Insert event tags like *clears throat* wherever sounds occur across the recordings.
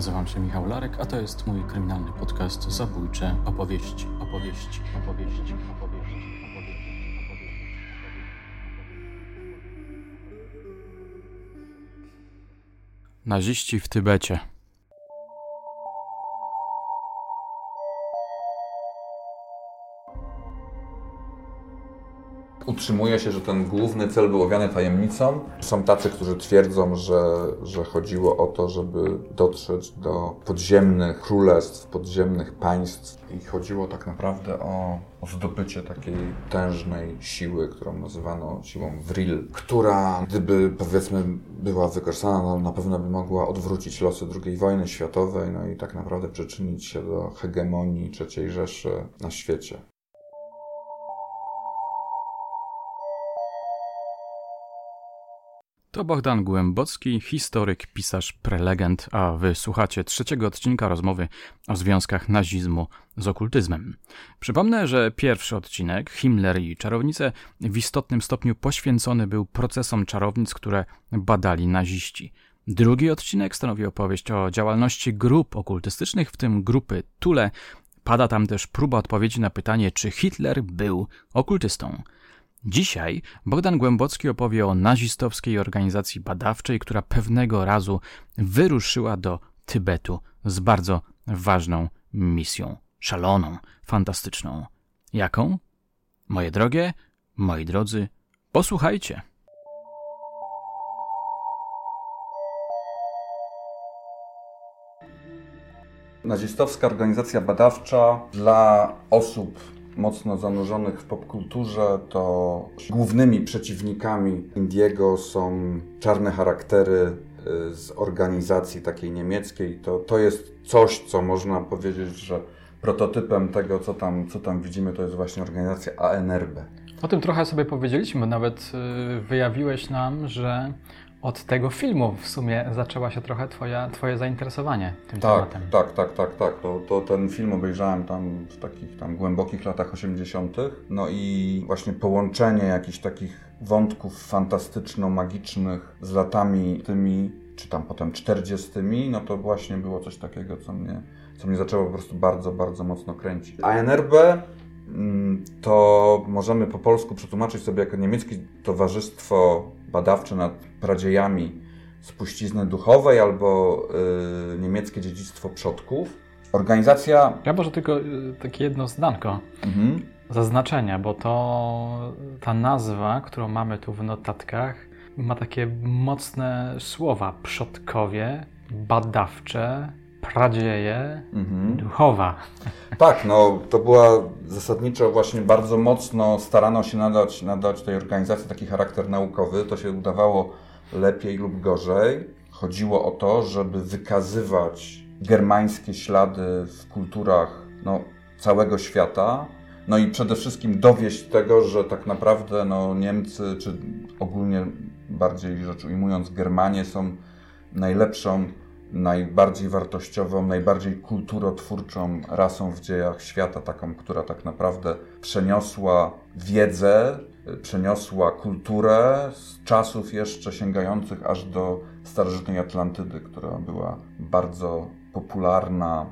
Nazywam się Michał Larek, a to jest mój kryminalny podcast Zabójcze opowieści, opowieści, opowieści, opowieści. Naziści w Tybecie. Utrzymuje się, że ten główny cel był owiany tajemnicą. Są tacy, którzy twierdzą, że, że chodziło o to, żeby dotrzeć do podziemnych królestw, podziemnych państw i chodziło tak naprawdę o, o zdobycie takiej tężnej siły, którą nazywano siłą Vril, która gdyby powiedzmy była wykorzystana, no, na pewno by mogła odwrócić losy II wojny światowej, no i tak naprawdę przyczynić się do hegemonii III Rzeszy na świecie. To Bogdan Głębocki, historyk, pisarz, prelegent, a wy słuchacie trzeciego odcinka rozmowy o związkach nazizmu z okultyzmem. Przypomnę, że pierwszy odcinek, Himmler i czarownice, w istotnym stopniu poświęcony był procesom czarownic, które badali naziści. Drugi odcinek stanowi opowieść o działalności grup okultystycznych, w tym grupy Tule. Pada tam też próba odpowiedzi na pytanie, czy Hitler był okultystą. Dzisiaj Bogdan Głębocki opowie o nazistowskiej organizacji badawczej, która pewnego razu wyruszyła do Tybetu z bardzo ważną misją. Szaloną, fantastyczną. Jaką? Moje drogie, moi drodzy, posłuchajcie. Nazistowska organizacja badawcza dla osób mocno zanurzonych w popkulturze, to głównymi przeciwnikami Indiego są czarne charaktery y, z organizacji takiej niemieckiej. To, to jest coś, co można powiedzieć, że prototypem tego, co tam, co tam widzimy, to jest właśnie organizacja ANRB. O tym trochę sobie powiedzieliśmy, nawet y, wyjawiłeś nam, że od tego filmu w sumie zaczęła się trochę twoja, Twoje zainteresowanie tym tak, tematem. Tak, tak, tak, tak. To, to ten film obejrzałem tam w takich tam głębokich latach 80. No i właśnie połączenie jakichś takich wątków fantastyczno-magicznych z latami tymi, czy tam potem 40., no to właśnie było coś takiego, co mnie, co mnie zaczęło po prostu bardzo, bardzo mocno kręcić. ANRB mm, to możemy po polsku przetłumaczyć sobie jako niemieckie towarzystwo badawcze nad pradziejami spuścizny duchowej albo y, niemieckie dziedzictwo przodków. Organizacja. Ja może tylko y, takie jedno zdanko mhm. zaznaczenia, bo to ta nazwa, którą mamy tu w notatkach, ma takie mocne słowa: przodkowie, badawcze, pradzieje, mhm. duchowa. Tak, no to była zasadniczo właśnie bardzo mocno starano się nadać, nadać tej organizacji taki charakter naukowy. To się udawało lepiej lub gorzej. Chodziło o to, żeby wykazywać germańskie ślady w kulturach no, całego świata. No i przede wszystkim dowieść tego, że tak naprawdę no, Niemcy, czy ogólnie bardziej rzecz ujmując, Germanie są najlepszą najbardziej wartościową, najbardziej kulturotwórczą rasą w dziejach świata, taką, która tak naprawdę przeniosła wiedzę, przeniosła kulturę z czasów jeszcze sięgających aż do starożytnej Atlantydy, która była bardzo popularna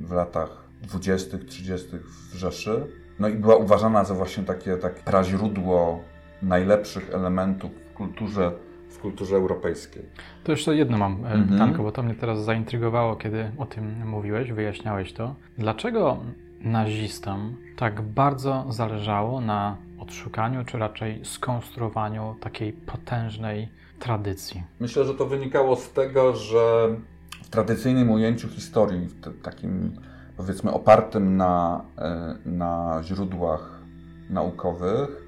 w latach 20., 30. w Rzeszy. No i była uważana za właśnie takie, takie praźródło najlepszych elementów w kulturze kulturze europejskiej. To jeszcze jedno mam e, mhm. pytanko, bo to mnie teraz zaintrygowało, kiedy o tym mówiłeś, wyjaśniałeś to. Dlaczego nazistom tak bardzo zależało na odszukaniu, czy raczej skonstruowaniu takiej potężnej tradycji? Myślę, że to wynikało z tego, że w tradycyjnym ujęciu historii, w takim powiedzmy opartym na, e, na źródłach naukowych,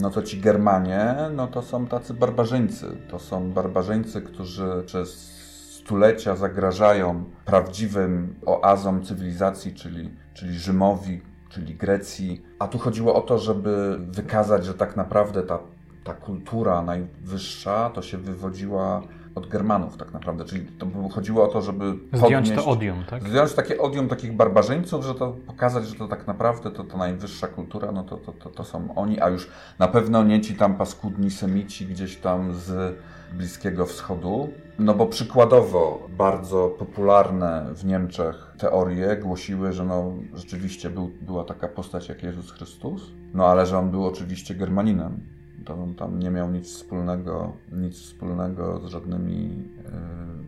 no to ci Germanie, no to są tacy barbarzyńcy. To są barbarzyńcy, którzy przez stulecia zagrażają prawdziwym oazom cywilizacji, czyli, czyli Rzymowi, czyli Grecji. A tu chodziło o to, żeby wykazać, że tak naprawdę ta, ta kultura najwyższa to się wywodziła od Germanów tak naprawdę, czyli to chodziło o to, żeby zdjąć to odium, tak? Zdjąć takie odium takich barbarzyńców, że to pokazać, że to tak naprawdę to, to najwyższa kultura, no to, to, to, to są oni, a już na pewno nie ci tam paskudni semici gdzieś tam z Bliskiego Wschodu. No bo przykładowo bardzo popularne w Niemczech teorie głosiły, że no rzeczywiście był, była taka postać jak Jezus Chrystus, no ale że on był oczywiście Germaninem. To on tam nie miał nic wspólnego, nic wspólnego z żadnymi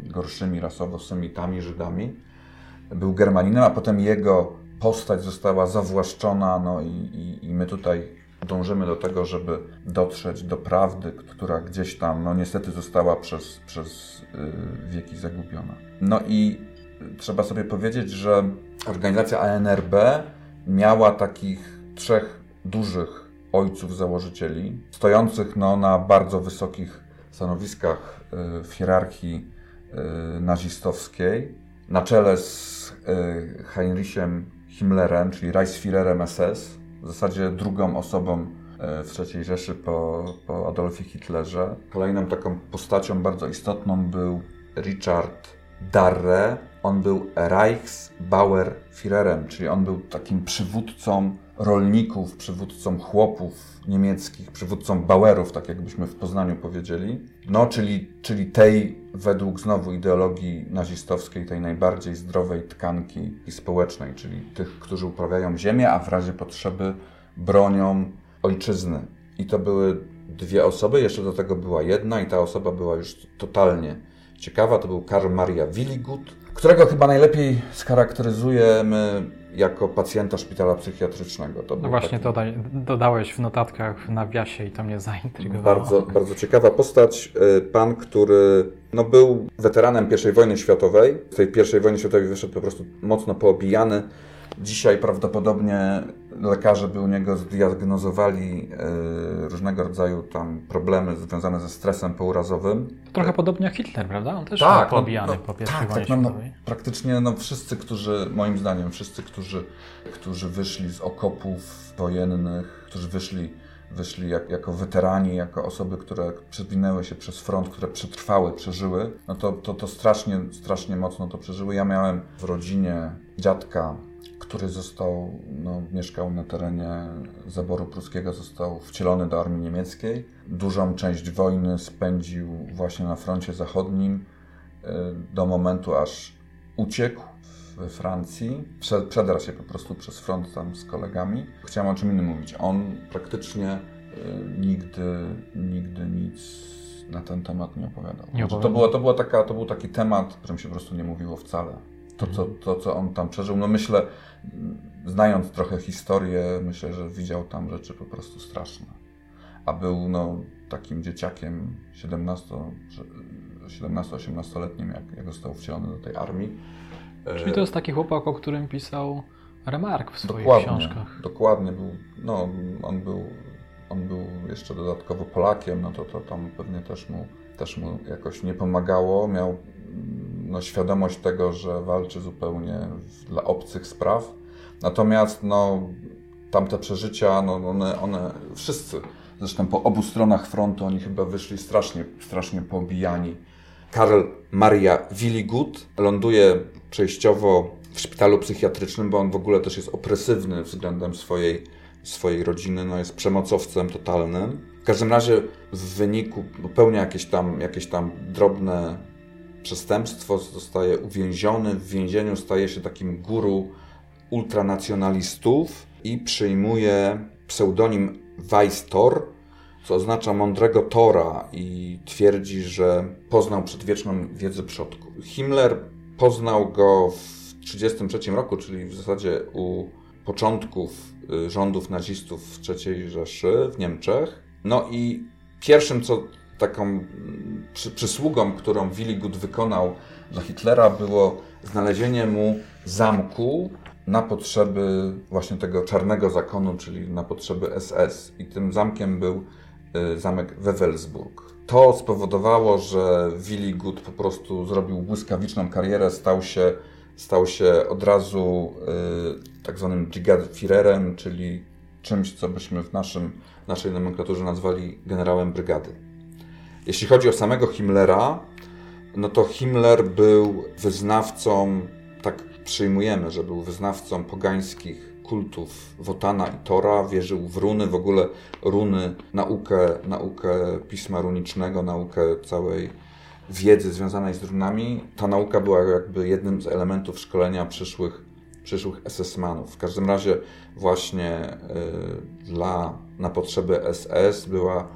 y, gorszymi rasowo Semitami, Żydami. Był Germaninem, a potem jego postać została zawłaszczona, no i, i, i my tutaj dążymy do tego, żeby dotrzeć do prawdy, która gdzieś tam, no niestety została przez, przez y, wieki zagubiona. No i trzeba sobie powiedzieć, że organizacja ANRB miała takich trzech dużych ojców założycieli, stojących no, na bardzo wysokich stanowiskach y, w hierarchii y, nazistowskiej, na czele z Heinrichem Himmlerem, czyli Reichsführerem SS, w zasadzie drugą osobą w III Rzeszy po, po Adolfie Hitlerze. Kolejną taką postacią bardzo istotną był Richard Darre. On był Reichsbauerführerem, czyli on był takim przywódcą rolników, przywódcą chłopów niemieckich, przywódcą Bauerów, tak jakbyśmy w Poznaniu powiedzieli. No, czyli, czyli tej, według znowu ideologii nazistowskiej, tej najbardziej zdrowej tkanki społecznej, czyli tych, którzy uprawiają ziemię, a w razie potrzeby bronią ojczyzny. I to były dwie osoby, jeszcze do tego była jedna i ta osoba była już totalnie ciekawa. To był Karl Maria Willigut, którego chyba najlepiej scharakteryzujemy jako pacjenta szpitala psychiatrycznego. To no właśnie taki... dodaj, dodałeś w notatkach w nawiasie i to mnie zaintrygowało. Bardzo, bardzo ciekawa postać. E, pan, który no, był weteranem I wojny światowej. Z tej I wojny światowej wyszedł po prostu mocno poobijany. Dzisiaj prawdopodobnie lekarze by u niego zdiagnozowali e, różnego rodzaju tam problemy związane ze stresem pourazowym. Trochę podobnie jak Hitler, prawda? On też tak, był pobijany no, no, po pierwszej tak, tak, no, no, Praktycznie no, wszyscy, którzy, moim zdaniem, wszyscy, którzy, którzy wyszli z okopów wojennych, którzy wyszli wyszli jak, jako weterani, jako osoby, które przewinęły się przez front, które przetrwały, przeżyły, no to, to, to strasznie, strasznie mocno to przeżyły. Ja miałem w rodzinie dziadka, który został, no, mieszkał na terenie zaboru pruskiego, został wcielony do armii niemieckiej. Dużą część wojny spędził właśnie na froncie zachodnim, e, do momentu aż uciekł we Francji. Przedarł się po prostu przez front tam z kolegami. Chciałem o czym innym mówić. On praktycznie e, nigdy, nigdy nic na ten temat nie opowiadał. Nie opowiadał. To, było, to, była taka, to był taki temat, o którym się po prostu nie mówiło wcale. To, co, to, co on tam przeżył, no myślę, znając trochę historię, myślę, że widział tam rzeczy po prostu straszne. A był no, takim dzieciakiem 17-18-letnim, jak, jak został wcielony do tej armii. Czyli to jest taki chłopak, o którym pisał Remark w swoich dokładnie, książkach. Dokładnie. Był, no, on, był, on był jeszcze dodatkowo Polakiem, no to, to tam pewnie też mu, też mu jakoś nie pomagało. Miał no, świadomość tego, że walczy zupełnie dla obcych spraw. Natomiast no, tamte przeżycia, no, one, one wszyscy, zresztą po obu stronach frontu, oni chyba wyszli strasznie, strasznie pobijani. Karl Maria Willigut ląduje przejściowo w szpitalu psychiatrycznym, bo on w ogóle też jest opresywny względem swojej, swojej rodziny, no jest przemocowcem totalnym. W każdym razie w wyniku popełnia jakieś tam, jakieś tam drobne przestępstwo, zostaje uwięziony, w więzieniu staje się takim guru ultranacjonalistów i przyjmuje pseudonim Weistor, co oznacza mądrego Tora i twierdzi, że poznał przedwieczną wiedzę przodków. Himmler poznał go w 1933 roku, czyli w zasadzie u początków y, rządów nazistów w III Rzeszy w Niemczech. No i pierwszym, co taką mm, przy, przysługą, którą Willigut wykonał dla Hitlera, było znalezienie mu zamku na potrzeby właśnie tego czarnego zakonu, czyli na potrzeby SS. I tym zamkiem był y, zamek Wewelsburg. To spowodowało, że Willigut po prostu zrobił błyskawiczną karierę, stał się, stał się od razu y, tak zwanym Brigadführerem, czyli czymś, co byśmy w naszym, naszej nomenklaturze nazwali generałem brygady. Jeśli chodzi o samego Himmlera, no to Himmler był wyznawcą, tak przyjmujemy, że był wyznawcą pogańskich kultów Wotana i Tora, wierzył w runy, w ogóle runy, naukę, naukę pisma runicznego, naukę całej wiedzy związanej z runami. Ta nauka była jakby jednym z elementów szkolenia przyszłych, przyszłych SS-manów. W każdym razie właśnie y, dla, na potrzeby SS była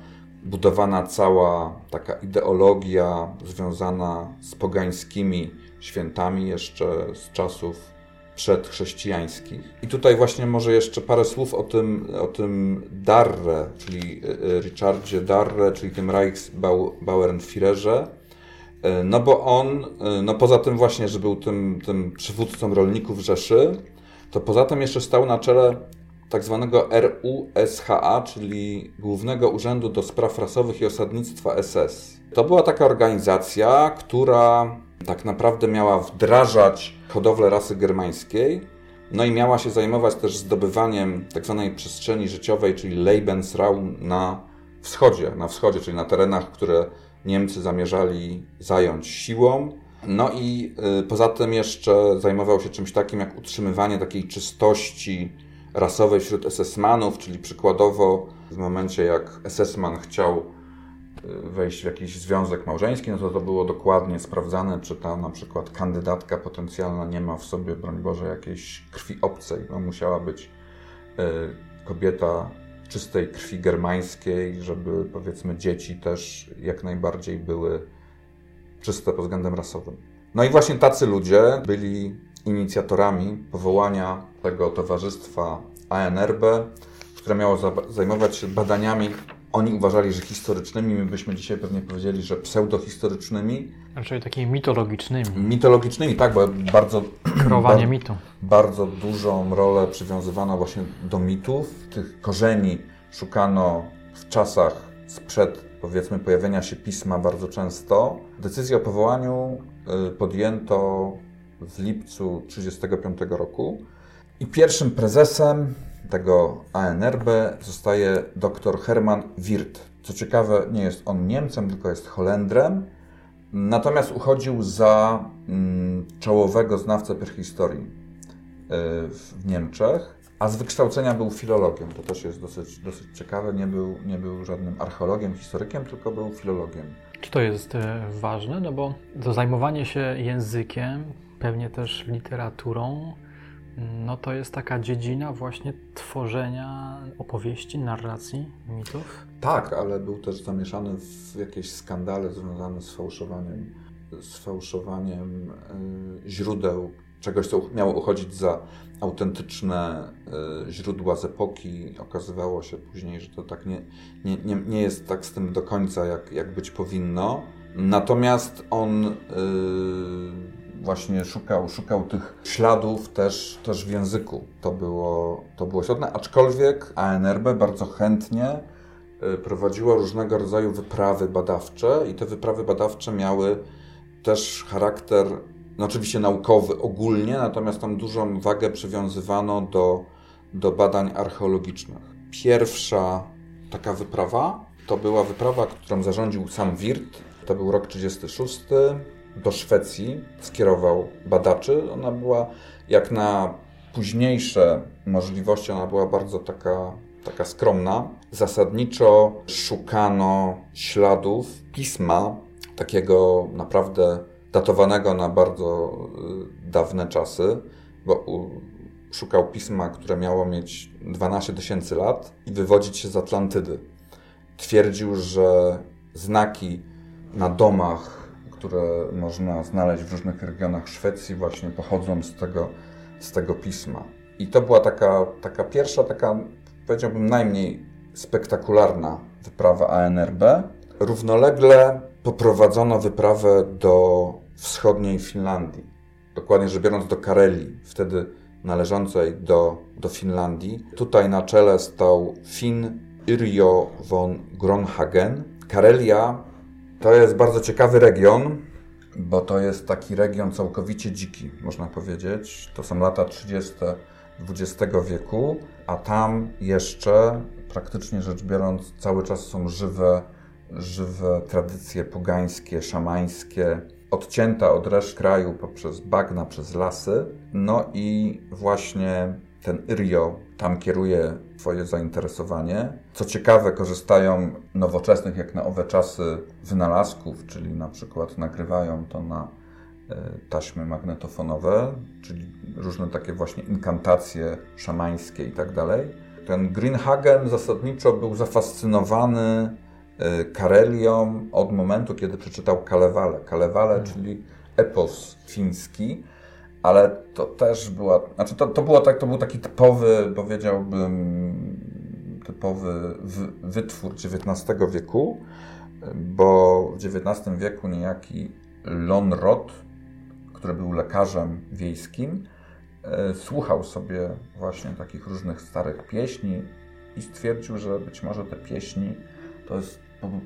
budowana cała taka ideologia związana z pogańskimi świętami jeszcze z czasów przedchrześcijańskich. I tutaj właśnie może jeszcze parę słów o tym, o tym Darre, czyli y, Richardzie Darre, czyli tym Reichsbauernführerze, y, no bo on, y, no poza tym właśnie, że był tym, tym przywódcą rolników Rzeszy, to poza tym jeszcze stał na czele tak zwanego RUSHA, czyli Głównego Urzędu do Spraw Rasowych i Osadnictwa SS. To była taka organizacja, która tak naprawdę miała wdrażać hodowlę rasy germańskiej, no i miała się zajmować też zdobywaniem tak zwanej przestrzeni życiowej, czyli Lebensraum na wschodzie, na wschodzie, czyli na terenach, które Niemcy zamierzali zająć siłą. No i y, poza tym jeszcze zajmował się czymś takim jak utrzymywanie takiej czystości rasowej wśród SS-manów, czyli przykładowo w momencie jak SS-man chciał y, wejść w jakiś związek małżeński, no to to było dokładnie sprawdzane, czy ta na przykład kandydatka potencjalna nie ma w sobie, broń Boże, jakiejś krwi obcej. No, musiała być y, kobieta czystej krwi germańskiej, żeby powiedzmy dzieci też jak najbardziej były czyste pod względem rasowym. No i właśnie tacy ludzie byli inicjatorami powołania tego towarzystwa ANRB, które miało zajmować się badaniami. Oni uważali, że historycznymi, my byśmy dzisiaj pewnie powiedzieli, że pseudohistorycznymi. Raczej takimi mitologicznymi. Mitologicznymi, tak, bo bardzo. *clears throat* Kreowanie mitu. Bardzo dużą rolę przywiązywano właśnie do mitów. Tych korzeni szukano w czasach sprzed, powiedzmy, pojawienia się pisma bardzo często. Decyzję o powołaniu y, podjęto w lipcu 1935 roku. I pierwszym prezesem tego ANRB zostaje dr Hermann Wirth. Co ciekawe, nie jest on Niemcem, tylko jest Holendrem. Natomiast uchodził za mm, czołowego znawcę prehistorii y, w Niemczech, a z wykształcenia był filologiem. To też jest dosyć, dosyć ciekawe. Nie był, nie był żadnym archeologiem, historykiem, tylko był filologiem. Czy to jest e, ważne? No bo to zajmowanie się językiem pewnie też literaturą, no to jest taka dziedzina właśnie tworzenia opowieści, narracji, mitów. Tak, ale był też zamieszany w jakieś skandale związane z fałszowaniem, z fałszowaniem y, źródeł czegoś, co miało uchodzić za autentyczne y, źródła z epoki. Okazywało się później, że to tak nie, nie, nie, nie jest tak z tym do końca, jak, jak być powinno. Natomiast on y, właśnie szukał, szukał tych śladów też, też w języku. To było, to było istotne, aczkolwiek ANRB bardzo chętnie y, prowadziło różnego rodzaju wyprawy badawcze i te wyprawy badawcze miały też charakter, no oczywiście naukowy ogólnie, natomiast tam dużą wagę przywiązywano do, do badań archeologicznych. Pierwsza taka wyprawa to była wyprawa, którą zarządził sam Wirt. To był rok 36 do Szwecji skierował badaczy. Ona była jak na późniejsze możliwości, ona była bardzo taka, taka skromna. Zasadniczo szukano śladów pisma, takiego naprawdę datowanego na bardzo y, dawne czasy, bo szukał pisma, które miało mieć 12 tysięcy lat i wywodzić się z Atlantydy. Twierdził, że znaki na domach które można znaleźć w różnych regionach Szwecji, właśnie pochodzą z tego, z tego pisma. I to była taka, taka pierwsza, taka powiedziałbym najmniej spektakularna wyprawa ANRB. Równolegle poprowadzono wyprawę do wschodniej Finlandii, dokładnie rzecz biorąc do Karelii, wtedy należącej do, do Finlandii. Tutaj na czele stał Finn Yrjo von Gronhagen. Karelia to jest bardzo ciekawy region, bo to jest taki region całkowicie dziki, można powiedzieć. To są lata 30. XX wieku, a tam jeszcze praktycznie rzecz biorąc cały czas są żywe, żywe tradycje pogańskie, szamańskie. odcięta od reszty kraju poprzez bagna, przez lasy. No i właśnie ten Irio tam kieruje swoje zainteresowanie. Co ciekawe, korzystają nowoczesnych, jak na owe czasy, wynalazków, czyli na przykład nagrywają to na e, taśmy magnetofonowe, czyli różne takie właśnie inkantacje szamańskie i tak dalej. Ten Greenhagen zasadniczo był zafascynowany e, Karelią od momentu, kiedy przeczytał Kalewale. Kalewale, hmm. czyli epos fiński, ale to też była, znaczy to, to, było tak, to był taki typowy, powiedziałbym, typowy wytwór XIX wieku, bo w XIX wieku niejaki Lonrod, który był lekarzem wiejskim, e, słuchał sobie właśnie takich różnych starych pieśni i stwierdził, że być może te pieśni to jest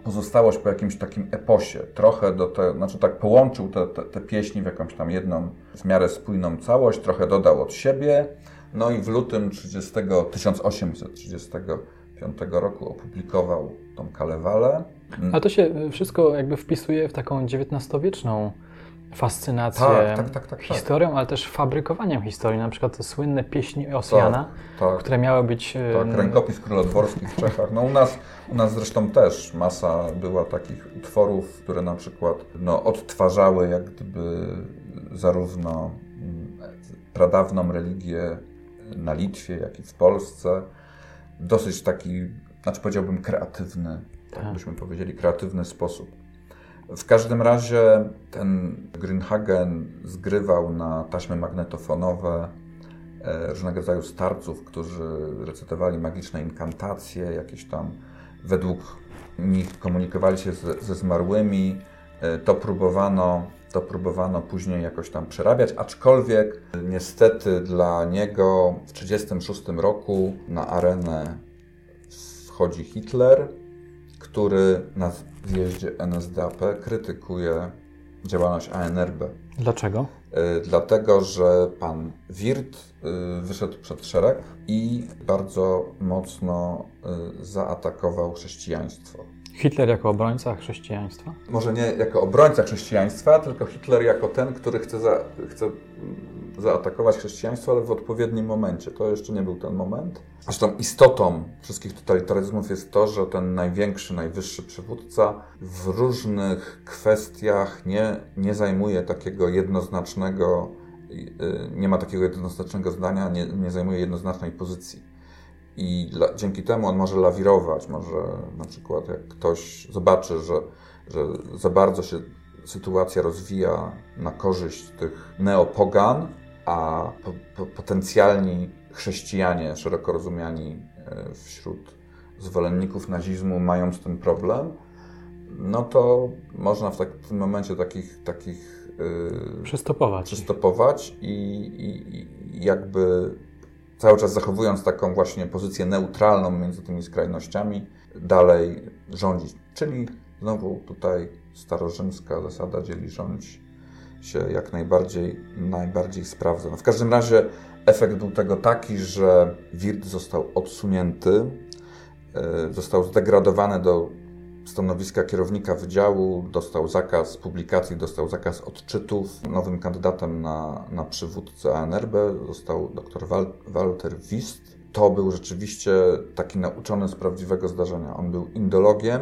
pozostałość po jakimś takim eposie. Trochę do te, znaczy tak połączył te, te, te pieśni w jakąś tam jedną w miarę spójną całość, trochę dodał od siebie. No i w lutym 30, 1835 roku opublikował tą Kalewalę. A to się wszystko jakby wpisuje w taką XIX-wieczną fascynację tak, tak, tak, tak, historią, ale też fabrykowaniem historii. Na przykład te słynne pieśni Osjana, które miały być... Tak, rękopis królodworski w Czechach. No u nas, u nas zresztą też masa była takich utworów, które na przykład no, odtwarzały jak gdyby zarówno mm, pradawną religię na Litwie, jak i w Polsce. Dosyć taki, znaczy powiedziałbym kreatywny, tak byśmy powiedzieli, kreatywny sposób. W każdym razie ten Greenhagen zgrywał na taśmy magnetofonowe e, różnego rodzaju starców, którzy recytowali magiczne inkantacje, jakieś tam według nich komunikowali się ze, ze zmarłymi. E, to próbowano, to próbowano później jakoś tam przerabiać, aczkolwiek niestety dla niego w 1936 roku na arenę wchodzi Hitler, który na zjeździe NSDAP krytykuje działalność ANRB. Dlaczego? Y, dlatego, że pan Wirt y, wyszedł przed szereg i bardzo mocno y, zaatakował chrześcijaństwo. Hitler jako obrońca chrześcijaństwa? Może nie jako obrońca chrześcijaństwa, tylko Hitler jako ten, który chce, za, chce zaatakować chrześcijaństwo, ale w odpowiednim momencie. To jeszcze nie był ten moment. Zresztą istotą wszystkich totalitaryzmów jest to, że ten największy, najwyższy przywódca w różnych kwestiach nie, nie zajmuje takiego jednoznacznego, nie ma takiego jednoznacznego zdania, nie, nie zajmuje jednoznacznej pozycji i dla, dzięki temu on może lawirować, może na przykład jak ktoś zobaczy, że, że za bardzo się sytuacja rozwija na korzyść tych neopogan, a po, po, potencjalni chrześcijanie, szeroko rozumiani e, wśród zwolenników nazizmu mają z tym problem, no to można w, tak, w tym momencie takich, takich yy, przystopować, przystopować i, i, i jakby cały czas zachowując taką właśnie pozycję neutralną między tymi skrajnościami, dalej rządzić. Czyli znowu tutaj starorzymska zasada dzieli rządź się jak najbardziej, najbardziej sprawdza. No w każdym razie efekt był tego taki, że Wirt został odsunięty, e, został zdegradowany do stanowiska kierownika wydziału, dostał zakaz publikacji, dostał zakaz odczytów. Nowym kandydatem na, na przywódcę ANRB został dr Wal Walter Wist. To był rzeczywiście taki nauczony z prawdziwego zdarzenia. On był indologiem,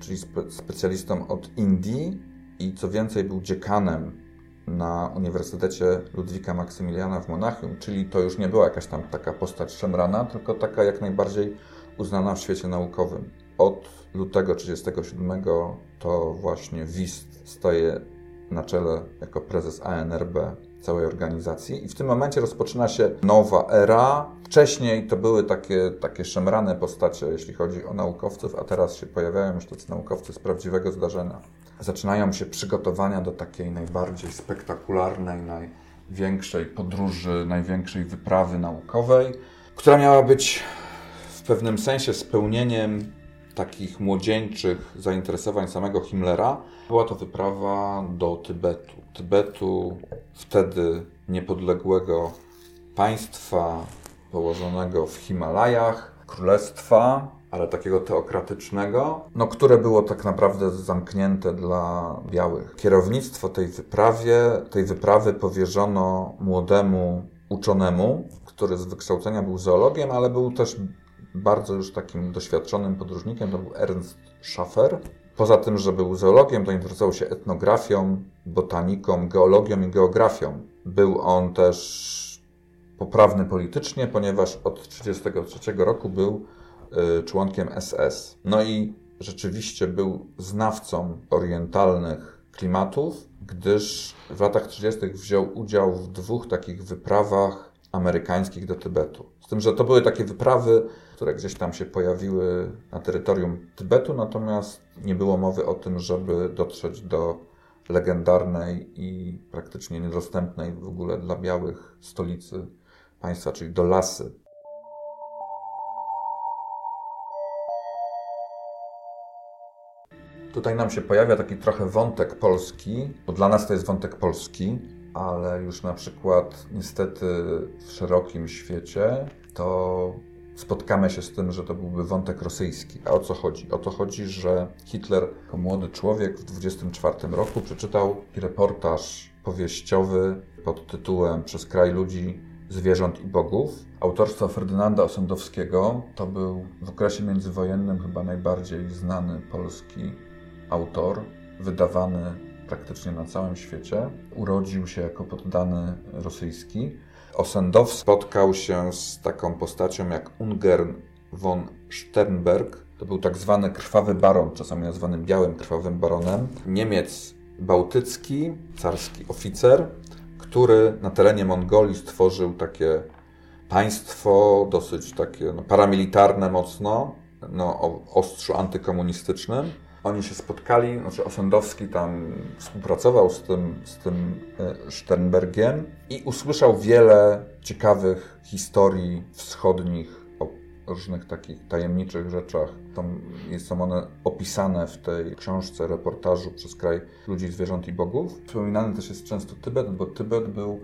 czyli spe specjalistą od Indii i co więcej był dziekanem na Uniwersytecie Ludwika Maksymiliana w Monachium, czyli to już nie była jakaś tam taka postać szemrana, tylko taka jak najbardziej uznana w świecie naukowym. Od lutego 1937 to właśnie WIST staje na czele jako prezes ANRB całej organizacji i w tym momencie rozpoczyna się nowa era. Wcześniej to były takie, takie szemrane postacie, jeśli chodzi o naukowców, a teraz się pojawiają już tacy naukowcy z prawdziwego zdarzenia. Zaczynają się przygotowania do takiej najbardziej spektakularnej, największej podróży, największej wyprawy naukowej, która miała być w pewnym sensie spełnieniem takich młodzieńczych zainteresowań samego Himmlera była to wyprawa do Tybetu. Tybetu, wtedy niepodległego państwa położonego w Himalajach, królestwa, ale takiego teokratycznego, no, które było tak naprawdę zamknięte dla białych. Kierownictwo tej wyprawie, tej wyprawy powierzono młodemu uczonemu, który z wykształcenia był zoologiem, ale był też bardzo już takim doświadczonym podróżnikiem, to był Ernst Schaffer. Poza tym, że był zoologiem, to interesował się etnografią, botaniką, geologią i geografią. Był on też poprawny politycznie, ponieważ od 1933 roku był członkiem SS. No i rzeczywiście był znawcą orientalnych klimatów, gdyż w latach 30. wziął udział w dwóch takich wyprawach amerykańskich do Tybetu. Z tym, że to były takie wyprawy, które gdzieś tam się pojawiły na terytorium Tybetu, natomiast nie było mowy o tym, żeby dotrzeć do legendarnej i praktycznie niedostępnej w ogóle dla białych stolicy państwa, czyli do lasy. Tutaj nam się pojawia taki trochę wątek polski, bo dla nas to jest wątek polski, ale już na przykład niestety w szerokim świecie to spotkamy się z tym, że to byłby wątek rosyjski. A o co chodzi? O to chodzi, że Hitler jako młody człowiek w 1924 roku przeczytał reportaż powieściowy pod tytułem Przez kraj ludzi, zwierząt i bogów. Autorstwa Ferdynanda Osądowskiego to był w okresie międzywojennym chyba najbardziej znany polski autor, wydawany praktycznie na całym świecie. Urodził się jako poddany rosyjski. Osendow spotkał się z taką postacią jak Ungern von Sternberg. To był tak zwany krwawy baron, czasami nazwany białym krwawym baronem. Niemiec bałtycki, carski oficer, który na terenie Mongolii stworzył takie państwo dosyć takie no, paramilitarne mocno, no, o ostrzu antykomunistycznym oni się spotkali, znaczy Osądowski tam współpracował z tym, z tym e, Sternbergiem i usłyszał wiele ciekawych historii wschodnich o różnych takich tajemniczych rzeczach. Tam są one opisane w tej książce, reportażu przez kraj ludzi, zwierząt i bogów. Wspominany też jest często Tybet, bo Tybet był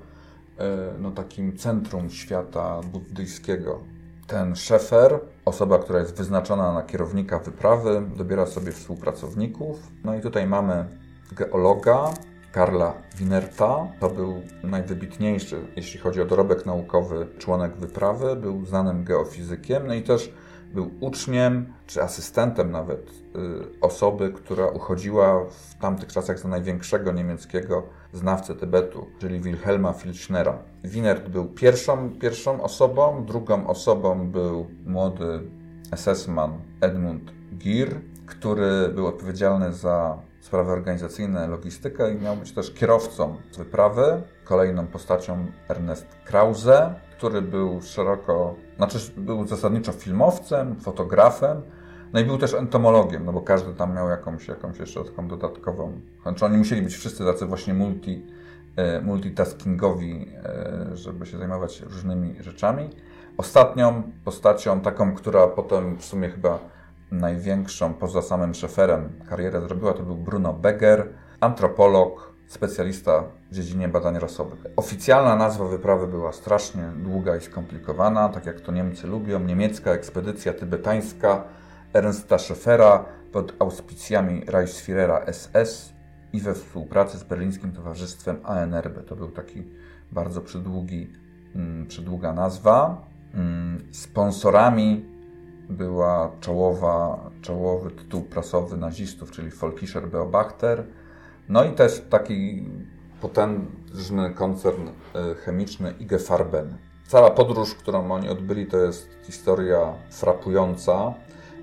e, no, takim centrum świata buddyjskiego ten szefer, osoba, która jest wyznaczona na kierownika wyprawy, dobiera sobie współpracowników. No i tutaj mamy geologa Karla Winerta. To był najwybitniejszy, jeśli chodzi o dorobek naukowy, członek wyprawy. Był znanym geofizykiem, no i też był uczniem, czy asystentem nawet y, osoby, która uchodziła w tamtych czasach za największego niemieckiego znawcę Tybetu, czyli Wilhelma Filchnera. Winert był pierwszą, pierwszą osobą, drugą osobą był młody SS-man Edmund Gir, który był odpowiedzialny za sprawy organizacyjne, logistykę i miał być też kierowcą wyprawy. Kolejną postacią Ernest Krause, który był szeroko, znaczy był zasadniczo filmowcem, fotografem, no i był też entomologiem, no bo każdy tam miał jakąś, jakąś jeszcze taką dodatkową. Znaczy oni musieli być wszyscy tacy właśnie multi, e, multitaskingowi, e, żeby się zajmować różnymi rzeczami. Ostatnią postacią, taką, która potem w sumie chyba największą poza samym szeferem karierę zrobiła, to był Bruno Beger, antropolog, specjalista w dziedzinie badań rasowych. Oficjalna nazwa wyprawy była strasznie długa i skomplikowana, tak jak to Niemcy lubią. Niemiecka ekspedycja tybetańska Ernsta Scheffera pod auspicjami Reichsführera SS i we współpracy z Berlińskim Towarzystwem ANRB. To był taki bardzo przydługi, mm, przydługa nazwa. Mm, sponsorami była czołowa, czołowy tytuł prasowy nazistów, czyli Volkischer Beobachter. No i też taki potężny koncern e, chemiczny IG Farben. Cała podróż, którą oni odbyli, to jest historia frapująca.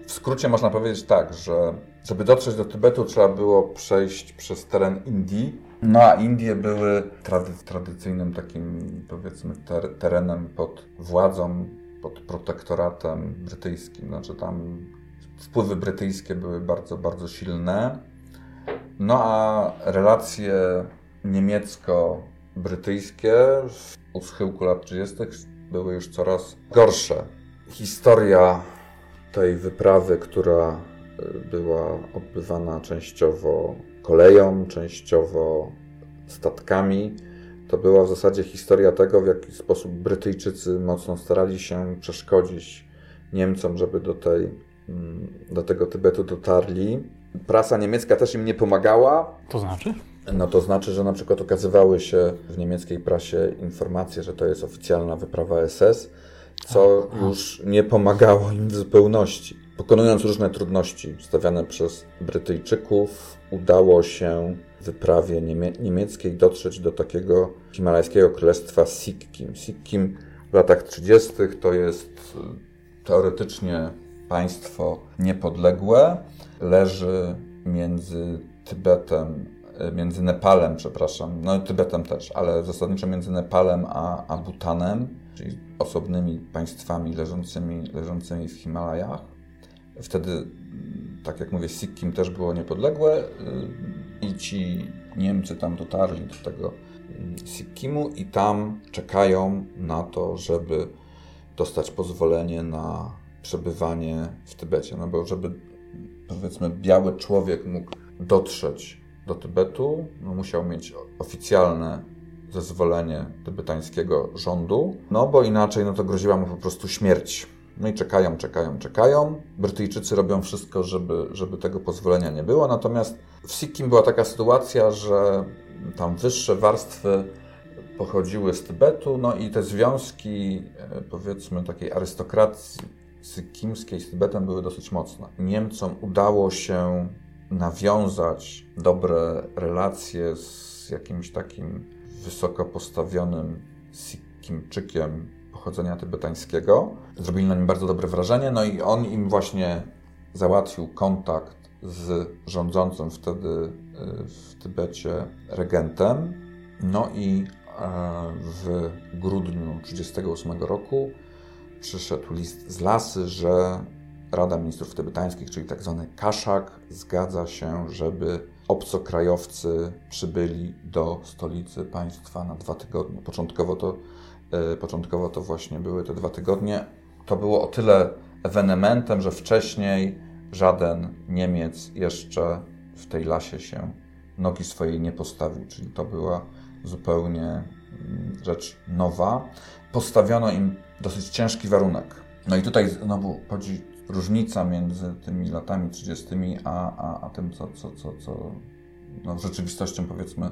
W skrócie można powiedzieć tak, że żeby dotrzeć do Tybetu trzeba było przejść przez teren Indii. No a Indie były trady tradycyjnym takim powiedzmy ter terenem pod władzą, pod protektoratem brytyjskim. Znaczy tam wpływy brytyjskie były bardzo, bardzo silne. No a relacje niemiecko-brytyjskie u schyłku lat 30. były już coraz gorsze. Historia tej wyprawy, która y, była odbywana częściowo koleją, częściowo statkami. To była w zasadzie historia tego, w jaki sposób Brytyjczycy mocno starali się przeszkodzić Niemcom, żeby do tej mm, do tego Tybetu dotarli. Prasa niemiecka też im nie pomagała. To znaczy? No to znaczy, że na przykład okazywały się w niemieckiej prasie informacje, że to jest oficjalna wyprawa SS, co już nie pomagało im w zupełności. Pokonując różne trudności stawiane przez Brytyjczyków, udało się wyprawie niemie niemieckiej dotrzeć do takiego himalajskiego królestwa Sikkim. Sikkim w latach 30. to jest e, teoretycznie państwo niepodległe. Leży między Tybetem, e, między Nepalem, przepraszam, no i Tybetem też, ale zasadniczo między Nepalem a, a Bhutanem, czyli osobnymi państwami leżącymi, leżącymi w Himalajach. Wtedy, tak jak mówię, Sikkim też było niepodległe y, i ci Niemcy tam dotarli do tego y, Sikkimu i tam czekają na to, żeby dostać pozwolenie na przebywanie w Tybecie. No bo żeby, powiedzmy, biały człowiek mógł dotrzeć do Tybetu, no musiał mieć oficjalne zezwolenie tybetańskiego rządu, no bo inaczej no to groziła mu po prostu śmierć. No i czekają, czekają, czekają. Brytyjczycy robią wszystko, żeby, żeby tego pozwolenia nie było. Natomiast w Sikkim była taka sytuacja, że tam wyższe warstwy pochodziły z Tybetu, no i te związki, e, powiedzmy, takiej arystokracji sykkimskiej z Tybetem były dosyć mocne. Niemcom udało się nawiązać dobre relacje z jakimś takim wysoko postawionym Sikkimczykiem pochodzenia tybetańskiego. Zrobili na nim bardzo dobre wrażenie, no i on im właśnie załatwił kontakt z rządzącym wtedy y, w Tybecie regentem. No i e, w grudniu 1938 roku przyszedł list z lasy, że Rada Ministrów Tybetańskich, czyli tak zwany Kaszak, zgadza się, żeby obcokrajowcy przybyli do stolicy państwa na dwa tygodnie. Początkowo to E, początkowo to właśnie były te dwa tygodnie. To było o tyle ewenementem, że wcześniej żaden Niemiec jeszcze w tej lasie się nogi swojej nie postawił, czyli to była zupełnie mm, rzecz nowa. Postawiono im dosyć ciężki warunek. No i tutaj znowu chodzi różnica między tymi latami 30. a, a, a tym, co, co, co, co no, rzeczywistością powiedzmy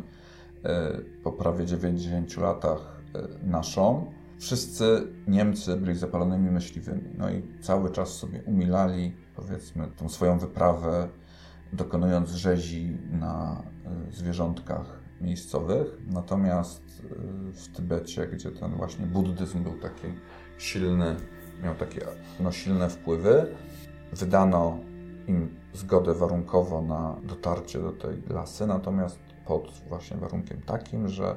e, po prawie 90 latach E, naszą. Wszyscy Niemcy byli zapalonymi myśliwymi, no i cały czas sobie umilali, powiedzmy, tą swoją wyprawę, dokonując rzezi na e, zwierzątkach miejscowych. Natomiast w Tybecie, gdzie ten właśnie buddyzm był taki silny, miał takie no, silne wpływy, wydano im zgodę warunkowo na dotarcie do tej lasy, natomiast pod właśnie warunkiem takim, że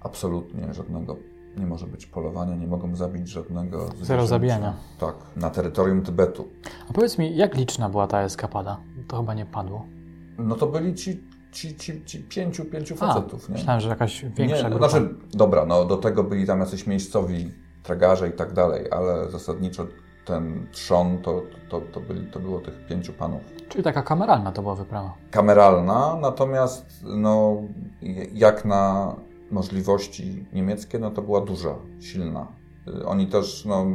absolutnie żadnego nie może być polowania, nie mogą zabić żadnego zwierzęcia. Zero zabijania. Tak, na terytorium Tybetu. A powiedz mi, jak liczna była ta eskapada? To chyba nie padło. No to byli ci, ci, ci, ci pięciu, pięciu facetów. A, nie? Myślałem, że jakaś większa nie, grupa. Znaczy, dobra, no do tego byli tam jacyś miejscowi tragarze i tak dalej, ale zasadniczo ten trzon to, to, to, byli, to było tych pięciu panów. Czyli taka kameralna to była wyprawa. Kameralna, natomiast no, jak na możliwości niemieckie, no to była duża, silna. Y, oni też no,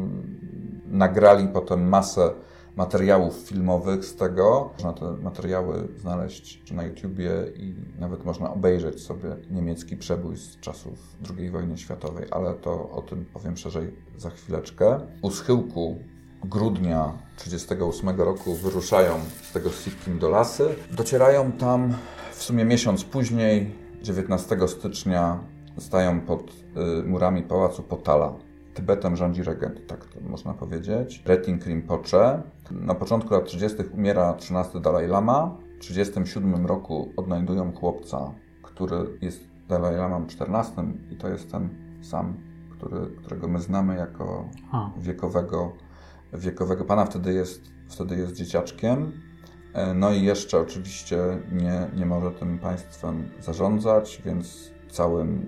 nagrali potem masę materiałów filmowych z tego. Można te materiały znaleźć na YouTubie i nawet można obejrzeć sobie niemiecki przebój z czasów II wojny światowej, ale to o tym powiem szerzej za chwileczkę. U schyłku grudnia 1938 roku wyruszają z tego Sikkim do lasy. Docierają tam w sumie miesiąc później, 19 stycznia stają pod y, murami pałacu Potala. Tybetem rządzi regent, tak to można powiedzieć. Retin Rinpoche. Na początku lat 30. umiera 13 Dalaj Lama. W 1937 roku odnajdują chłopca, który jest Dalaj Lamą 14 i to jest ten sam, który, którego my znamy jako wiekowego, wiekowego pana. Wtedy jest, wtedy jest dzieciaczkiem. E, no i jeszcze oczywiście nie, nie może tym państwem zarządzać, więc całym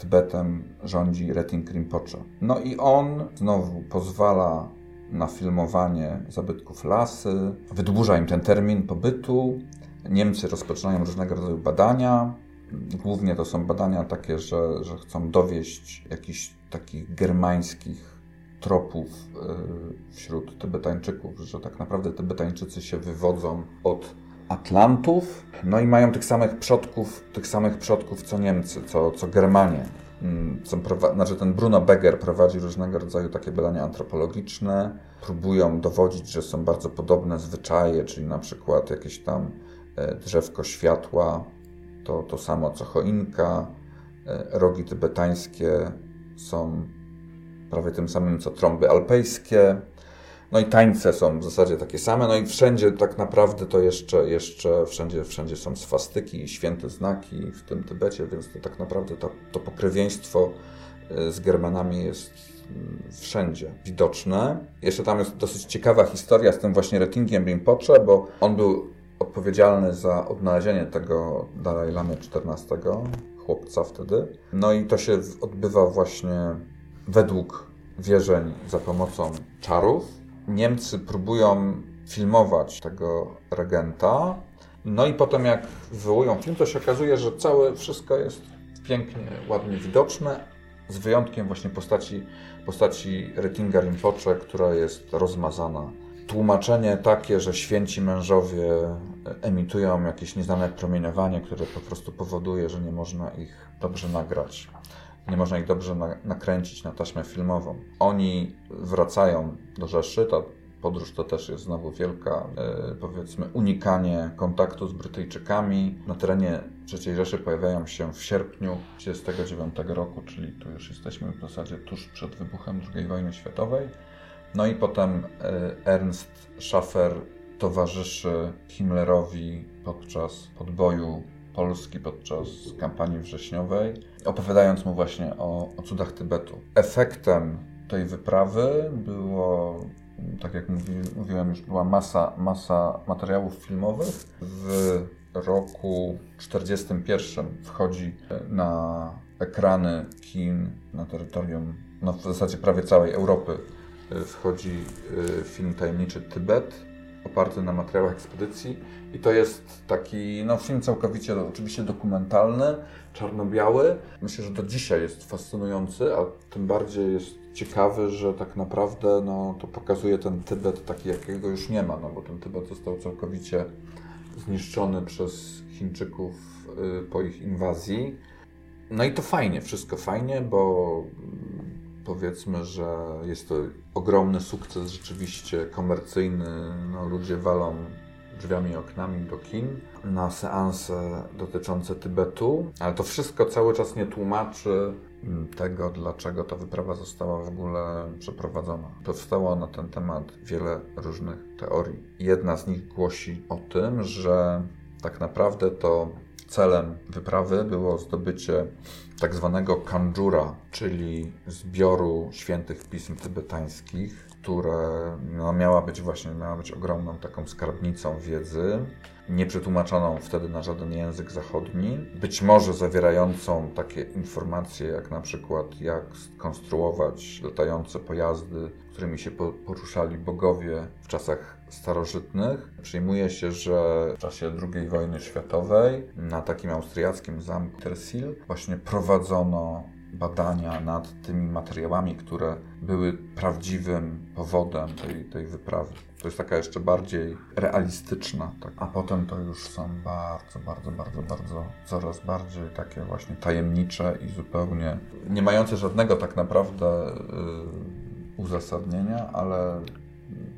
Tybetem rządzi Retin Rinpoche. No i on znowu pozwala na filmowanie zabytków lasy, wydłuża im ten termin pobytu. Niemcy rozpoczynają różnego rodzaju badania. Głównie to są badania takie, że, że chcą dowieść jakichś takich germańskich tropów y, wśród Tybetańczyków, że tak naprawdę Tybetańczycy się wywodzą od Atlantów, no i mają tych samych przodków, tych samych przodków co Niemcy, co, co Germanie. Mm, są znaczy ten Bruno Beger prowadzi różnego rodzaju takie badania antropologiczne, próbują dowodzić, że są bardzo podobne zwyczaje, czyli na przykład jakieś tam e, drzewko światła, to to samo co choinka, e, rogi tybetańskie są prawie tym samym co trąby alpejskie. No i tańce są w zasadzie takie same, no i wszędzie tak naprawdę to jeszcze, jeszcze wszędzie, wszędzie są swastyki i święte znaki w tym Tybecie, więc to tak naprawdę to, to pokrewieństwo y, z Germanami jest mm, wszędzie widoczne. Jeszcze tam jest dosyć ciekawa historia z tym właśnie Retingiem Rinpoche, bo on był odpowiedzialny za odnalezienie tego Dalai Lamy XIV, chłopca wtedy. No i to się odbywa właśnie według wierzeń za pomocą czarów. Niemcy próbują filmować tego regenta. No i potem jak wywołują film, to się okazuje, że całe wszystko jest pięknie, ładnie widoczne, z wyjątkiem właśnie postaci, postaci Retinga Rinpoche, która jest rozmazana. Tłumaczenie takie, że święci mężowie emitują jakieś nieznane promieniowanie, które po prostu powoduje, że nie można ich dobrze nagrać nie można ich dobrze na, nakręcić na taśmę filmową. Oni wracają do Rzeszy, ta podróż to też jest znowu wielka, e, powiedzmy, unikanie kontaktu z Brytyjczykami. Na terenie III Rzeszy pojawiają się w sierpniu 1939 roku, czyli tu już jesteśmy w zasadzie tuż przed wybuchem II wojny światowej. No i potem e, Ernst Schaffer towarzyszy Himmlerowi podczas podboju Polski podczas kampanii wrześniowej, opowiadając mu właśnie o, o cudach Tybetu. Efektem tej wyprawy było, tak jak mówi, mówiłem, już była masa, masa materiałów filmowych. W roku 1941 wchodzi na ekrany kin na terytorium, no w zasadzie prawie całej Europy, wchodzi y, film Tajemniczy Tybet, oparty na materiałach ekspedycji i to jest taki no, film całkowicie oczywiście dokumentalny, czarno-biały. Myślę, że do dzisiaj jest fascynujący, a tym bardziej jest ciekawy, że tak naprawdę no, to pokazuje ten Tybet taki, jakiego już nie ma, no bo ten Tybet został całkowicie zniszczony przez Chińczyków y, po ich inwazji. No i to fajnie, wszystko fajnie, bo powiedzmy, że jest to ogromny sukces rzeczywiście komercyjny. No, ludzie walą drzwiami i oknami do kin na seanse dotyczące Tybetu, ale to wszystko cały czas nie tłumaczy tego, dlaczego ta wyprawa została w ogóle przeprowadzona. Powstało na ten temat wiele różnych teorii. Jedna z nich głosi o tym, że tak naprawdę to celem wyprawy było zdobycie tak zwanego kanjura, czyli zbioru świętych pism tybetańskich, które no, miała być właśnie miała być ogromną taką skarbnicą wiedzy, nieprzetłumaczoną wtedy na żaden język zachodni, być może zawierającą takie informacje jak na przykład jak skonstruować latające pojazdy, którymi się poruszali bogowie w czasach starożytnych. Przyjmuje się, że w czasie II wojny światowej na takim austriackim zamku Tersil właśnie prowadzono badania nad tymi materiałami, które były prawdziwym powodem tej, tej wyprawy. To jest taka jeszcze bardziej realistyczna, tak. a potem to już są bardzo, bardzo, bardzo, bardzo, coraz bardziej takie właśnie tajemnicze i zupełnie nie mające żadnego tak naprawdę yy, uzasadnienia, ale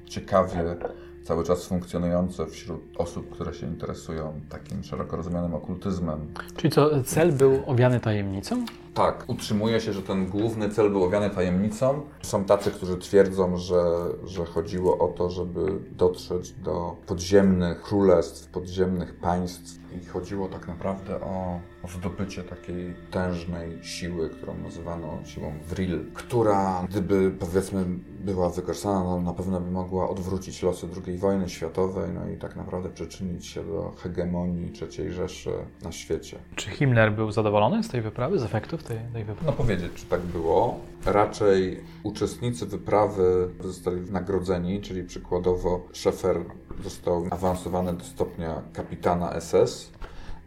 ciekawie cały czas funkcjonujące wśród osób, które się interesują takim szeroko rozumianym okultyzmem. Czyli co, cel był owiany tajemnicą? Tak, utrzymuje się, że ten główny cel był owiany tajemnicą. Są tacy, którzy twierdzą, że, że chodziło o to, żeby dotrzeć do podziemnych królestw, podziemnych państw i chodziło tak naprawdę o, o zdobycie takiej tężnej siły, którą nazywano siłą Vril, która gdyby powiedzmy była wykorzystana, no, na pewno by mogła odwrócić losy II wojny światowej, no i tak naprawdę przyczynić się do hegemonii III Rzeszy na świecie. Czy Himmler był zadowolony z tej wyprawy, z efektów tej, tej wyprawy? No powiedzieć, czy tak było. Raczej uczestnicy wyprawy zostali nagrodzeni, czyli przykładowo Szefer został awansowany do stopnia kapitana SS,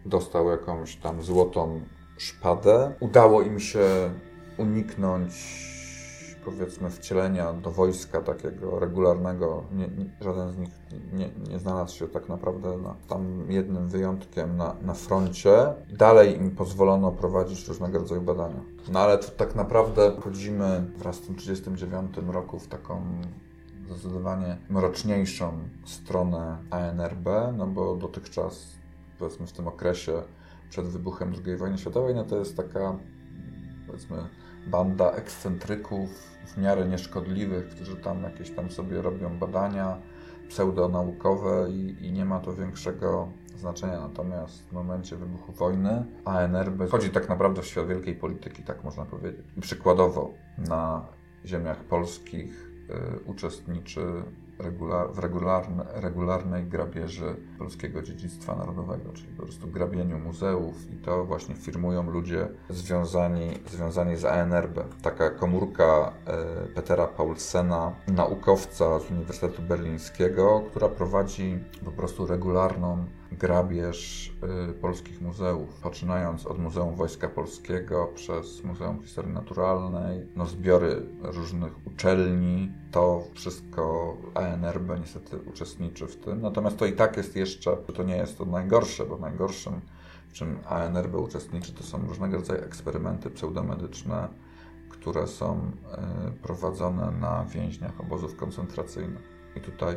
dostał jakąś tam złotą szpadę. Udało im się uniknąć powiedzmy wcielenia do wojska takiego regularnego, nie, nie, żaden z nich nie, nie, znalazł się tak naprawdę na, tam jednym wyjątkiem na, na froncie. Dalej im pozwolono prowadzić różnego rodzaju badania. No ale to tak naprawdę wchodzimy wraz z tym 1939 roku w taką zdecydowanie mroczniejszą stronę ANRB, no bo dotychczas, powiedzmy w tym okresie przed wybuchem II wojny światowej, no to jest taka, powiedzmy, banda ekscentryków w miarę nieszkodliwych, którzy tam jakieś tam sobie robią badania pseudonaukowe i, i nie ma to większego znaczenia. Natomiast w momencie wybuchu wojny ANRB wchodzi tak naprawdę w świat wielkiej polityki, tak można powiedzieć. I przykładowo na ziemiach polskich y, uczestniczy regular, w regularne, regularnej grabieży polskiego dziedzictwa narodowego, czyli po prostu grabieniu muzeów i to właśnie firmują ludzie związani, związani z ANRB. Taka komórka e, Petera Paulsena, naukowca z Uniwersytetu Berlińskiego, która prowadzi po prostu regularną grabież y, polskich muzeów, poczynając od Muzeum Wojska Polskiego przez Muzeum Historii Naturalnej, no zbiory różnych uczelni, to wszystko ANRB niestety uczestniczy w tym. Natomiast to i tak jest jeszcze, to nie jest to najgorsze, bo najgorszym, w czym ANRB uczestniczy, to są różnego rodzaju eksperymenty pseudomedyczne, które są y, prowadzone na więźniach obozów koncentracyjnych. I tutaj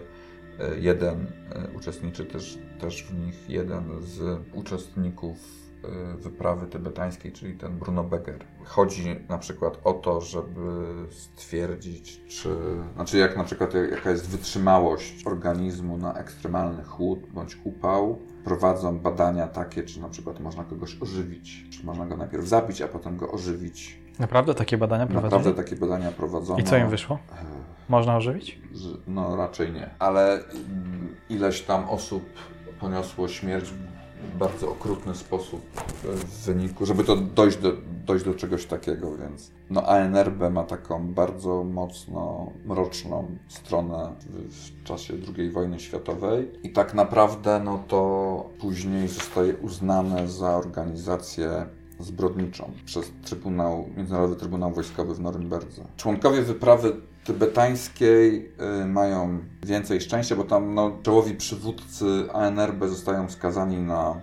jeden e, uczestniczy też, też w nich jeden z uczestników e, wyprawy tybetańskiej, czyli ten Bruno Becker. Chodzi na przykład o to, żeby stwierdzić, czy, znaczy jak na przykład jaka jest wytrzymałość organizmu na ekstremalny chłód bądź upał. Prowadzą badania takie, czy na przykład można kogoś ożywić, czy można go najpierw zabić, a potem go ożywić. Naprawdę takie badania prowadzono? Naprawdę takie badania prowadzono. I co im wyszło? Można ożywić? No raczej nie. Ale mm, ileś tam osób poniosło śmierć w bardzo okrutny sposób w wyniku, żeby to dojść do, dojść do czegoś takiego, więc no ANRB ma taką bardzo mocno mroczną stronę w, w czasie II wojny światowej i tak naprawdę no to później zostaje uznane za organizację zbrodniczą przez Trybunał, Międzynarodowy Trybunał Wojskowy w Norymberdze. Członkowie wyprawy tybetańskiej y, mają więcej szczęścia, bo tam no, czołowi przywódcy ANRB zostają skazani na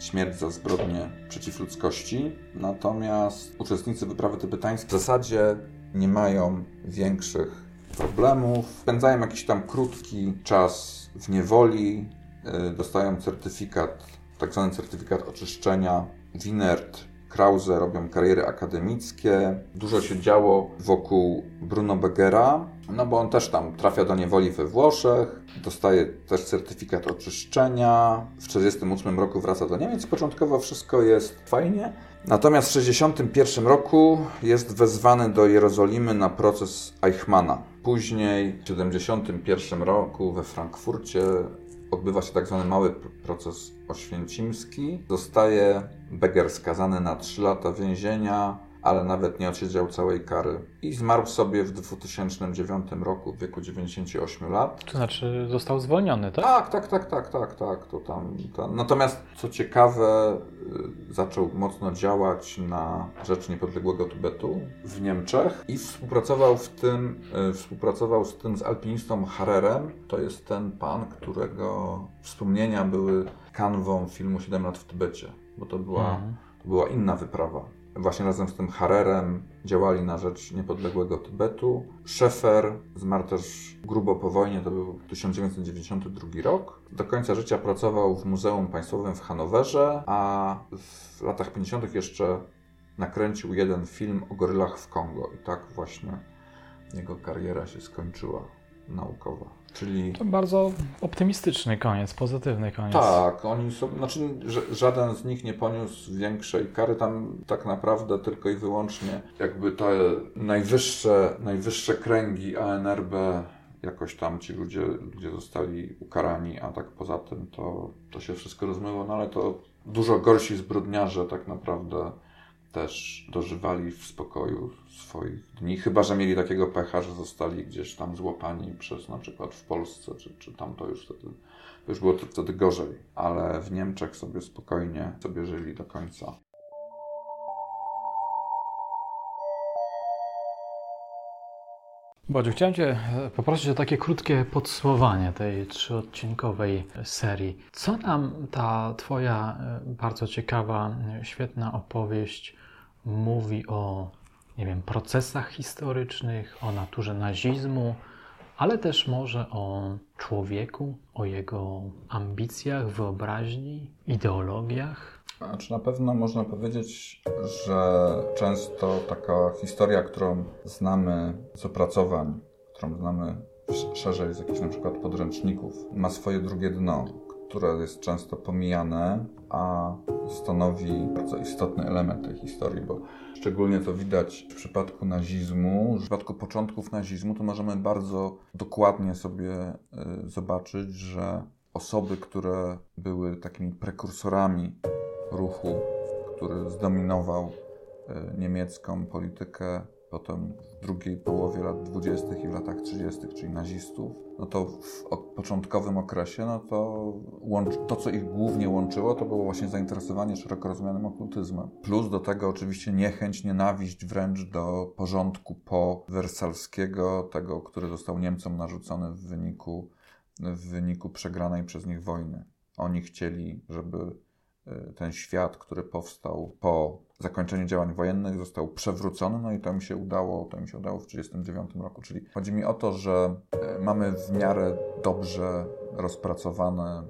śmierć za zbrodnie przeciw ludzkości. Natomiast uczestnicy wyprawy tybetańskiej w zasadzie nie mają większych problemów. Spędzają jakiś tam krótki czas w niewoli, y, dostają certyfikat, tak zwany certyfikat oczyszczenia. Winert Krause robią kariery akademickie. Dużo się działo wokół Bruno Begera, no bo on też tam trafia do niewoli we Włoszech, dostaje też certyfikat oczyszczenia. W 1948 roku wraca do Niemiec. Początkowo wszystko jest fajnie. Natomiast w 1961 roku jest wezwany do Jerozolimy na proces Eichmana. Później w 1971 roku we Frankfurcie odbywa się tak zwany mały proces oświęcimski. Zostaje Beger skazany na 3 lata więzienia, ale nawet nie odsiedział całej kary. I zmarł sobie w 2009 roku w wieku 98 lat. To znaczy został zwolniony, tak? Tak, tak, tak, tak, tak, tak. To tam, tam. Natomiast co ciekawe, y, zaczął mocno działać na rzecz niepodległego Tybetu w Niemczech i współpracował w tym, y, współpracował z tym z alpinistą Harerem. To jest ten pan, którego wspomnienia były kanwą filmu 7 lat w Tybecie, bo to była, mhm. to była inna wyprawa właśnie razem z tym Harerem działali na rzecz niepodległego Tybetu. Szefer zmarł też grubo po wojnie, to był 1992 rok. Do końca życia pracował w Muzeum Państwowym w Hanowerze, a w latach 50. jeszcze nakręcił jeden film o gorylach w Kongo. I tak właśnie jego kariera się skończyła naukowa. Czyli... To bardzo optymistyczny koniec, pozytywny koniec. Tak, oni są, znaczy żaden z nich nie poniósł większej kary, tam tak naprawdę tylko i wyłącznie jakby te najwyższe, najwyższe kręgi ANRB jakoś tam ci ludzie, ludzie zostali ukarani, a tak poza tym to, to się wszystko rozmyło, no ale to dużo gorsi zbrodniarze tak naprawdę też dożywali w spokoju swoich dni, chyba że mieli takiego pecha, że zostali gdzieś tam złapani przez na przykład w Polsce, czy, czy tam to już wtedy, już było to wtedy gorzej, ale w Niemczech sobie spokojnie sobie żyli do końca. – Bodziu, chciałem Cię e, poprosić o takie krótkie podsumowanie tej trzyodcinkowej serii. Co nam ta Twoja e, bardzo ciekawa, e, świetna opowieść mówi o, nie wiem, procesach historycznych, o naturze nazizmu, ale też może o człowieku, o jego ambicjach, wyobraźni, ideologiach? Znaczy na pewno można powiedzieć, że często taka historia, którą znamy z opracowań, którą znamy szerzej z jakichś na przykład podręczników, ma swoje drugie dno, które jest często pomijane, a stanowi bardzo istotny element tej historii, bo szczególnie to widać w przypadku nazizmu. W przypadku początków nazizmu to możemy bardzo dokładnie sobie y, zobaczyć, że osoby, które były takimi prekursorami ruchu, który zdominował e, niemiecką politykę potem w drugiej połowie lat 20. i w latach 30., czyli nazistów, no to w początkowym okresie, no to to, co ich głównie łączyło, to było właśnie zainteresowanie szeroko rozumianym okultyzmem. Plus do tego oczywiście niechęć, nienawiść wręcz do porządku po wersalskiego, tego, który został Niemcom narzucony w wyniku, w wyniku przegranej przez nich wojny. Oni chcieli, żeby ten świat, który powstał po zakończeniu działań wojennych, został przewrócony, no i to mi się udało, to mi się udało w 1939 roku. Czyli chodzi mi o to, że y, mamy w miarę dobrze rozpracowane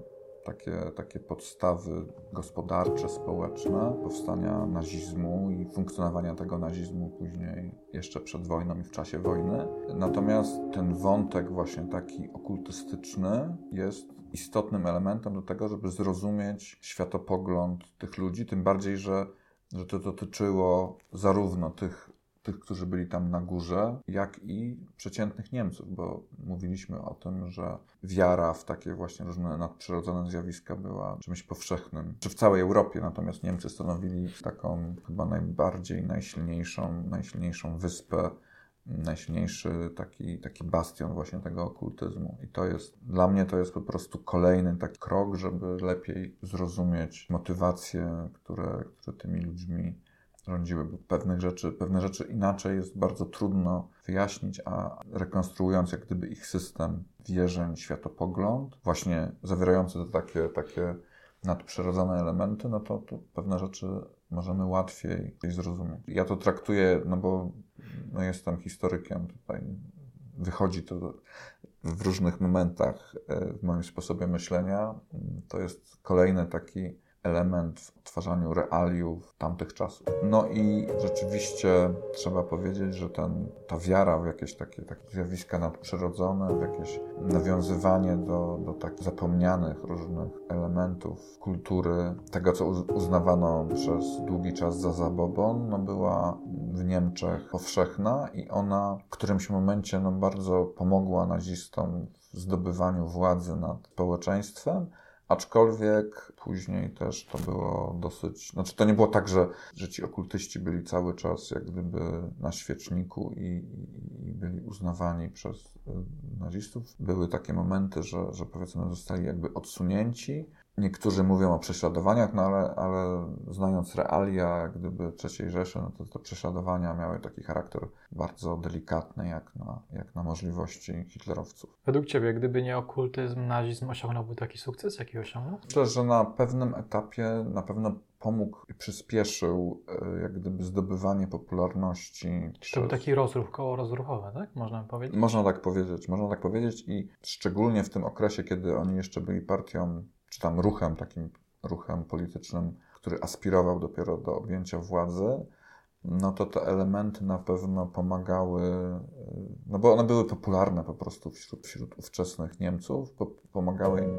takie, takie podstawy gospodarcze, społeczne powstania nazizmu i funkcjonowania tego nazizmu później jeszcze przed wojną i w czasie wojny. Natomiast ten wątek właśnie taki okultystyczny jest istotnym elementem do tego, żeby zrozumieć światopogląd tych ludzi, tym bardziej, że, że to dotyczyło zarówno tych, tych, którzy byli tam na górze, jak i przeciętnych Niemców, bo mówiliśmy o tym, że wiara w takie właśnie różne nadprzyrodzone zjawiska była czymś powszechnym, czy w całej Europie, natomiast Niemcy stanowili taką chyba najbardziej, najsilniejszą, najsilniejszą wyspę najsilniejszy taki, taki bastion właśnie tego okultyzmu. I to jest, dla mnie to jest po prostu kolejny taki krok, żeby lepiej zrozumieć motywacje, które, które tymi ludźmi rządziły, pewnych rzeczy, pewne rzeczy inaczej jest bardzo trudno wyjaśnić, a rekonstruując jak gdyby ich system wierzeń, światopogląd, właśnie zawierający te takie, takie nadprzyrodzone elementy, no to, to pewne rzeczy możemy łatwiej zrozumieć. Ja to traktuję, no bo no jestem historykiem tutaj, wychodzi to w różnych momentach e, w moim sposobie myślenia. To jest kolejny taki element w odtwarzaniu realiów tamtych czasów. No i rzeczywiście trzeba powiedzieć, że ten, ta wiara w jakieś takie, takie zjawiska nadprzyrodzone, w jakieś nawiązywanie do, do tak zapomnianych różnych elementów kultury, tego co uznawano przez długi czas za zabobon, no była w Niemczech powszechna i ona w którymś momencie no, bardzo pomogła nazistom w zdobywaniu władzy nad społeczeństwem, Aczkolwiek później też to było dosyć. Znaczy, to nie było tak, że, że ci okultyści byli cały czas jak gdyby na świeczniku i, i byli uznawani przez y, nazistów. Były takie momenty, że, że powiedzmy zostali jakby odsunięci Niektórzy mówią o prześladowaniach, no ale, ale znając realia gdyby III Rzeszy, no to te prześladowania miały taki charakter bardzo delikatny, jak na, jak na możliwości hitlerowców. Według Ciebie, gdyby nie okultyzm, nazizm osiągnąłby taki sukces, jaki osiągnął? Myślę, że na pewnym etapie na pewno pomógł i przyspieszył e, jak gdyby zdobywanie popularności. Przez... To był taki rozruch, koło rozruchowe, tak? Można powiedzieć? Można tak powiedzieć, można tak powiedzieć i szczególnie w tym okresie, kiedy oni jeszcze byli partią czy tam ruchem, takim ruchem politycznym, który aspirował dopiero do objęcia władzy, no to te elementy na pewno pomagały, no bo one były popularne po prostu wśród, wśród ówczesnych Niemców, pomagały im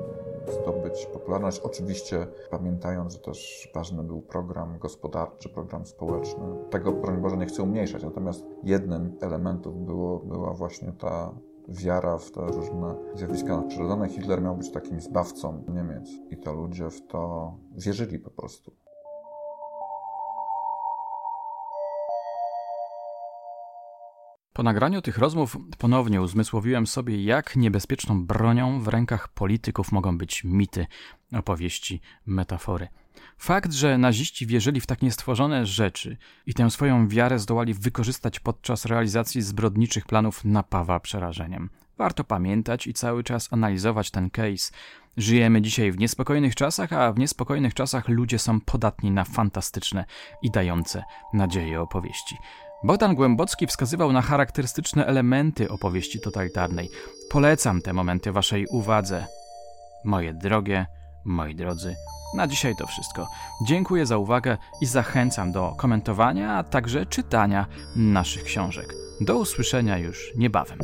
zdobyć popularność. Oczywiście pamiętając, że też ważny był program gospodarczy, program społeczny. Tego, broń Boże, nie chcę umniejszać, natomiast jednym elementów było, była właśnie ta wiara w te różne zjawiska nadprzyrodzone. Hitler miał być takim zbawcą Niemiec i to ludzie w to wierzyli po prostu. Po nagraniu tych rozmów ponownie uzmysłowiłem sobie, jak niebezpieczną bronią w rękach polityków mogą być mity, opowieści, metafory. Fakt, że naziści wierzyli w tak niestworzone rzeczy i tę swoją wiarę zdołali wykorzystać podczas realizacji zbrodniczych planów napawa przerażeniem. Warto pamiętać i cały czas analizować ten case. Żyjemy dzisiaj w niespokojnych czasach, a w niespokojnych czasach ludzie są podatni na fantastyczne i dające nadzieję opowieści. Bogdan Głębocki wskazywał na charakterystyczne elementy opowieści totalitarnej. Polecam te momenty waszej uwadze. Moje drogie, Moi drodzy, na dzisiaj to wszystko. Dziękuję za uwagę i zachęcam do komentowania, a także czytania naszych książek. Do usłyszenia już niebawem.